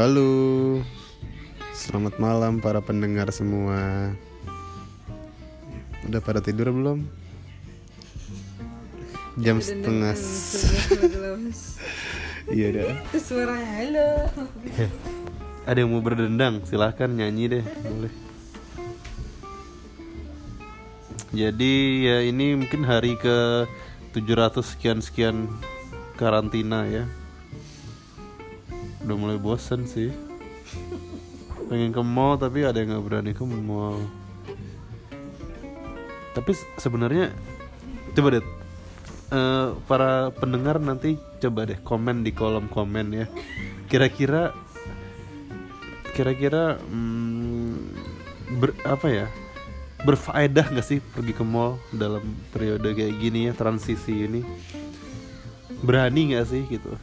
Halo, selamat malam para pendengar semua. Udah pada tidur belum? Jam setengah. Iya dah. Itu suaranya halo. Ada yang mau berdendang? Silahkan nyanyi deh, boleh. Jadi ya ini mungkin hari ke 700 sekian sekian karantina ya. Udah mulai bosen sih. Pengen ke mall tapi ada yang nggak berani ke mall. Tapi se- sebenarnya coba deh eh, para pendengar nanti coba deh komen di kolom komen ya. Kira-kira kira-kira hmm, apa ya berfaedah nggak sih pergi ke mall dalam periode kayak gini ya transisi ini berani nggak sih gitu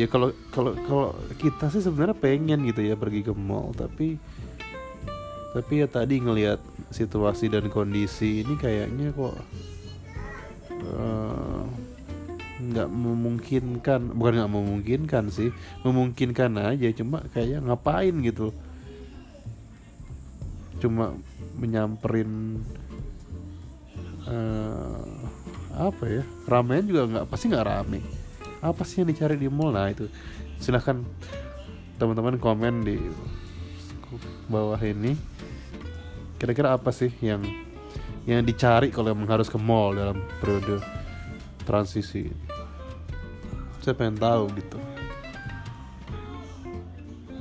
ya kalau kalau kalau kita sih sebenarnya pengen gitu ya pergi ke mall tapi tapi ya tadi ngelihat situasi dan kondisi ini kayaknya kok eh, nggak memungkinkan bukan nggak memungkinkan sih memungkinkan aja cuma kayaknya ngapain gitu. Cuma menyamperin eh, apa ya ramean juga nggak pasti nggak rame apa sih yang dicari di mall? Nah itu. Silahkan teman-teman komen di bawah ini. Kira-kira apa sih yang yang dicari kalau emang harus ke mall dalam periode transisi? Saya pengen tahu gitu.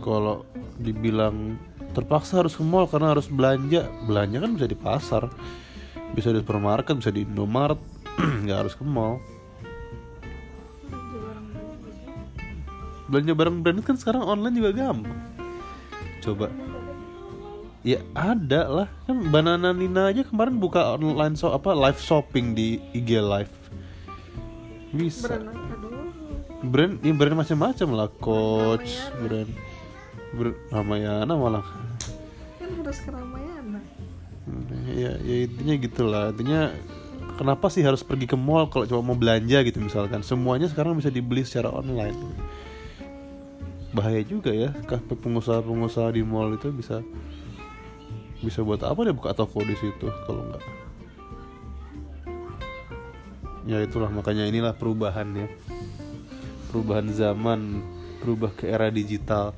Kalau dibilang terpaksa harus ke mall karena harus belanja belanja kan bisa di pasar bisa di supermarket bisa di Indomaret nggak harus ke mall belanja barang branded kan sekarang online juga gampang. Coba. Ya ada lah. Kan Banana Nina aja kemarin buka online shop apa live shopping di IG live. Bisa. Brand brand ya brand macam-macam lah. Coach brand. Brand Ramayana malah. Kan harus ke Ramayana. ya ya intinya gitulah. Intinya kenapa sih harus pergi ke mall kalau cuma mau belanja gitu misalkan? Semuanya sekarang bisa dibeli secara online bahaya juga ya. Pengusaha-pengusaha di mall itu bisa bisa buat apa dia buka toko di situ kalau enggak ya itulah makanya inilah perubahan ya perubahan zaman berubah ke era digital.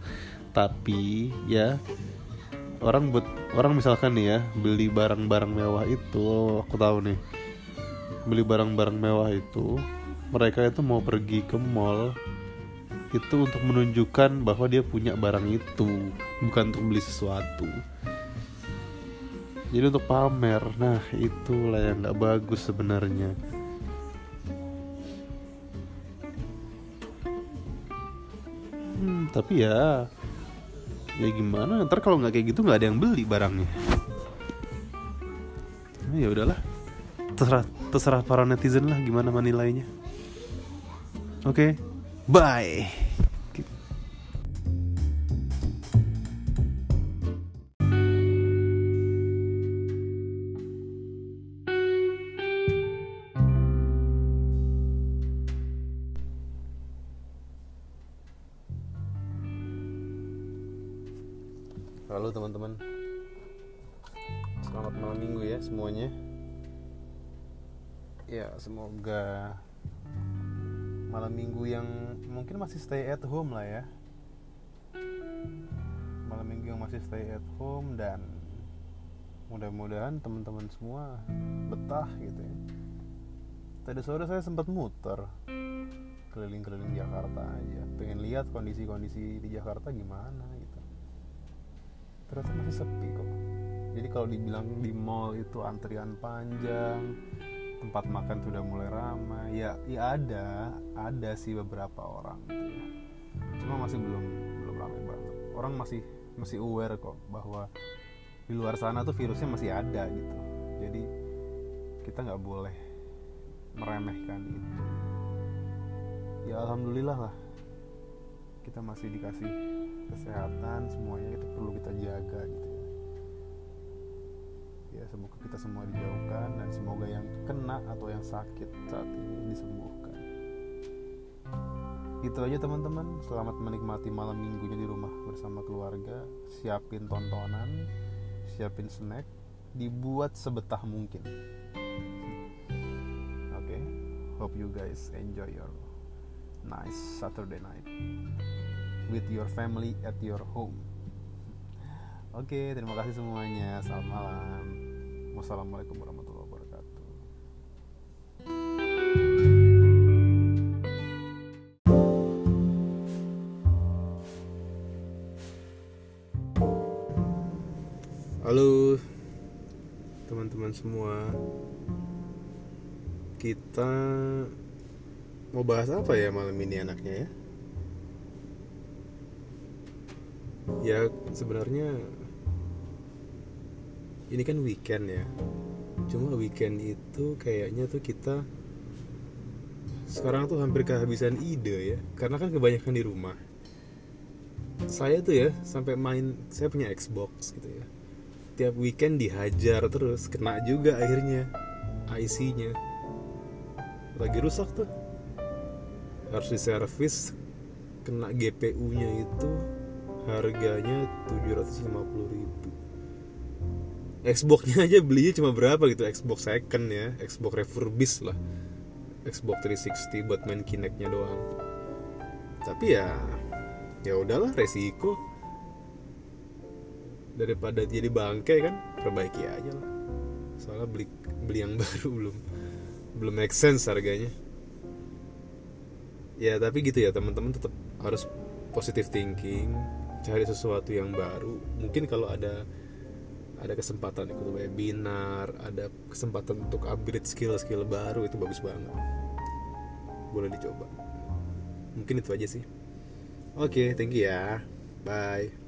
Tapi ya orang buat orang misalkan nih ya beli barang-barang mewah itu aku tahu nih. Beli barang-barang mewah itu mereka itu mau pergi ke mall itu untuk menunjukkan bahwa dia punya barang itu bukan untuk beli sesuatu. Jadi untuk pamer nah itulah yang nggak bagus sebenarnya. Hmm, tapi ya ya gimana? Ntar kalau nggak kayak gitu nggak ada yang beli barangnya. Nah, ya udahlah. Terserah terserah para netizen lah gimana menilainya oke bye Halo teman-teman. Selamat malam minggu ya semuanya. Ya semoga Malam minggu yang mungkin masih stay at home lah ya. Malam minggu yang masih stay at home dan Mudah-mudahan teman-teman semua betah gitu ya. Tadi sore saya sempat muter Keliling-keliling Jakarta aja. Pengen lihat kondisi-kondisi di Jakarta gimana ternyata masih sepi kok. Jadi kalau dibilang di mall itu antrian panjang tempat makan sudah mulai ramai ya ya ada ada sih beberapa orang gitu ya. Cuma masih belum belum ramai banget. Orang masih masih aware kok bahwa di luar sana tuh virusnya masih ada gitu. Jadi kita nggak boleh meremehkan itu. Ya alhamdulillah lah kita masih dikasih kesehatan semuanya itu perlu kita jaga gitu ya. Ya semoga kita semua dijauhkan dan semoga yang kena atau yang sakit saat ini disembuhkan. Itu aja teman-teman. Selamat menikmati malam minggunya di rumah bersama keluarga. Siapin tontonan siapin snack dibuat sebetah mungkin. Oke hope you guys enjoy your nice Saturday night. With your family at your home. Oke terima kasih semuanya. Selamat malam. Wassalamualaikum warahmatullahi wabarakatuh. Halo teman-teman semua. Kita mau bahas apa ya malam ini anaknya ya? Ya sebenarnya ini kan weekend ya. Cuma weekend itu kayaknya tuh kita sekarang tuh hampir kehabisan ide ya. Karena kan kebanyakan di rumah. Saya tuh ya sampai main saya punya Xbox gitu ya. Tiap weekend dihajar terus kena juga akhirnya IC-nya lagi rusak tuh harus diservis kena GPU-nya itu harganya 750 ribu. Xbox-nya aja belinya cuma berapa gitu? Xbox second ya Xbox refurbished lah. Xbox 360 buat main Kinect-nya doang. Tapi ya ya udahlah resiko. Daripada jadi bangke kan perbaiki aja lah. Soalnya beli beli yang baru belum belum make sense harganya ya tapi gitu ya teman-teman tetap harus positive thinking cari sesuatu yang baru. Mungkin kalau ada ada kesempatan ikut webinar ada kesempatan untuk upgrade skill-skill baru itu bagus banget. Boleh dicoba. Mungkin itu aja sih. Oke thank you ya. Bye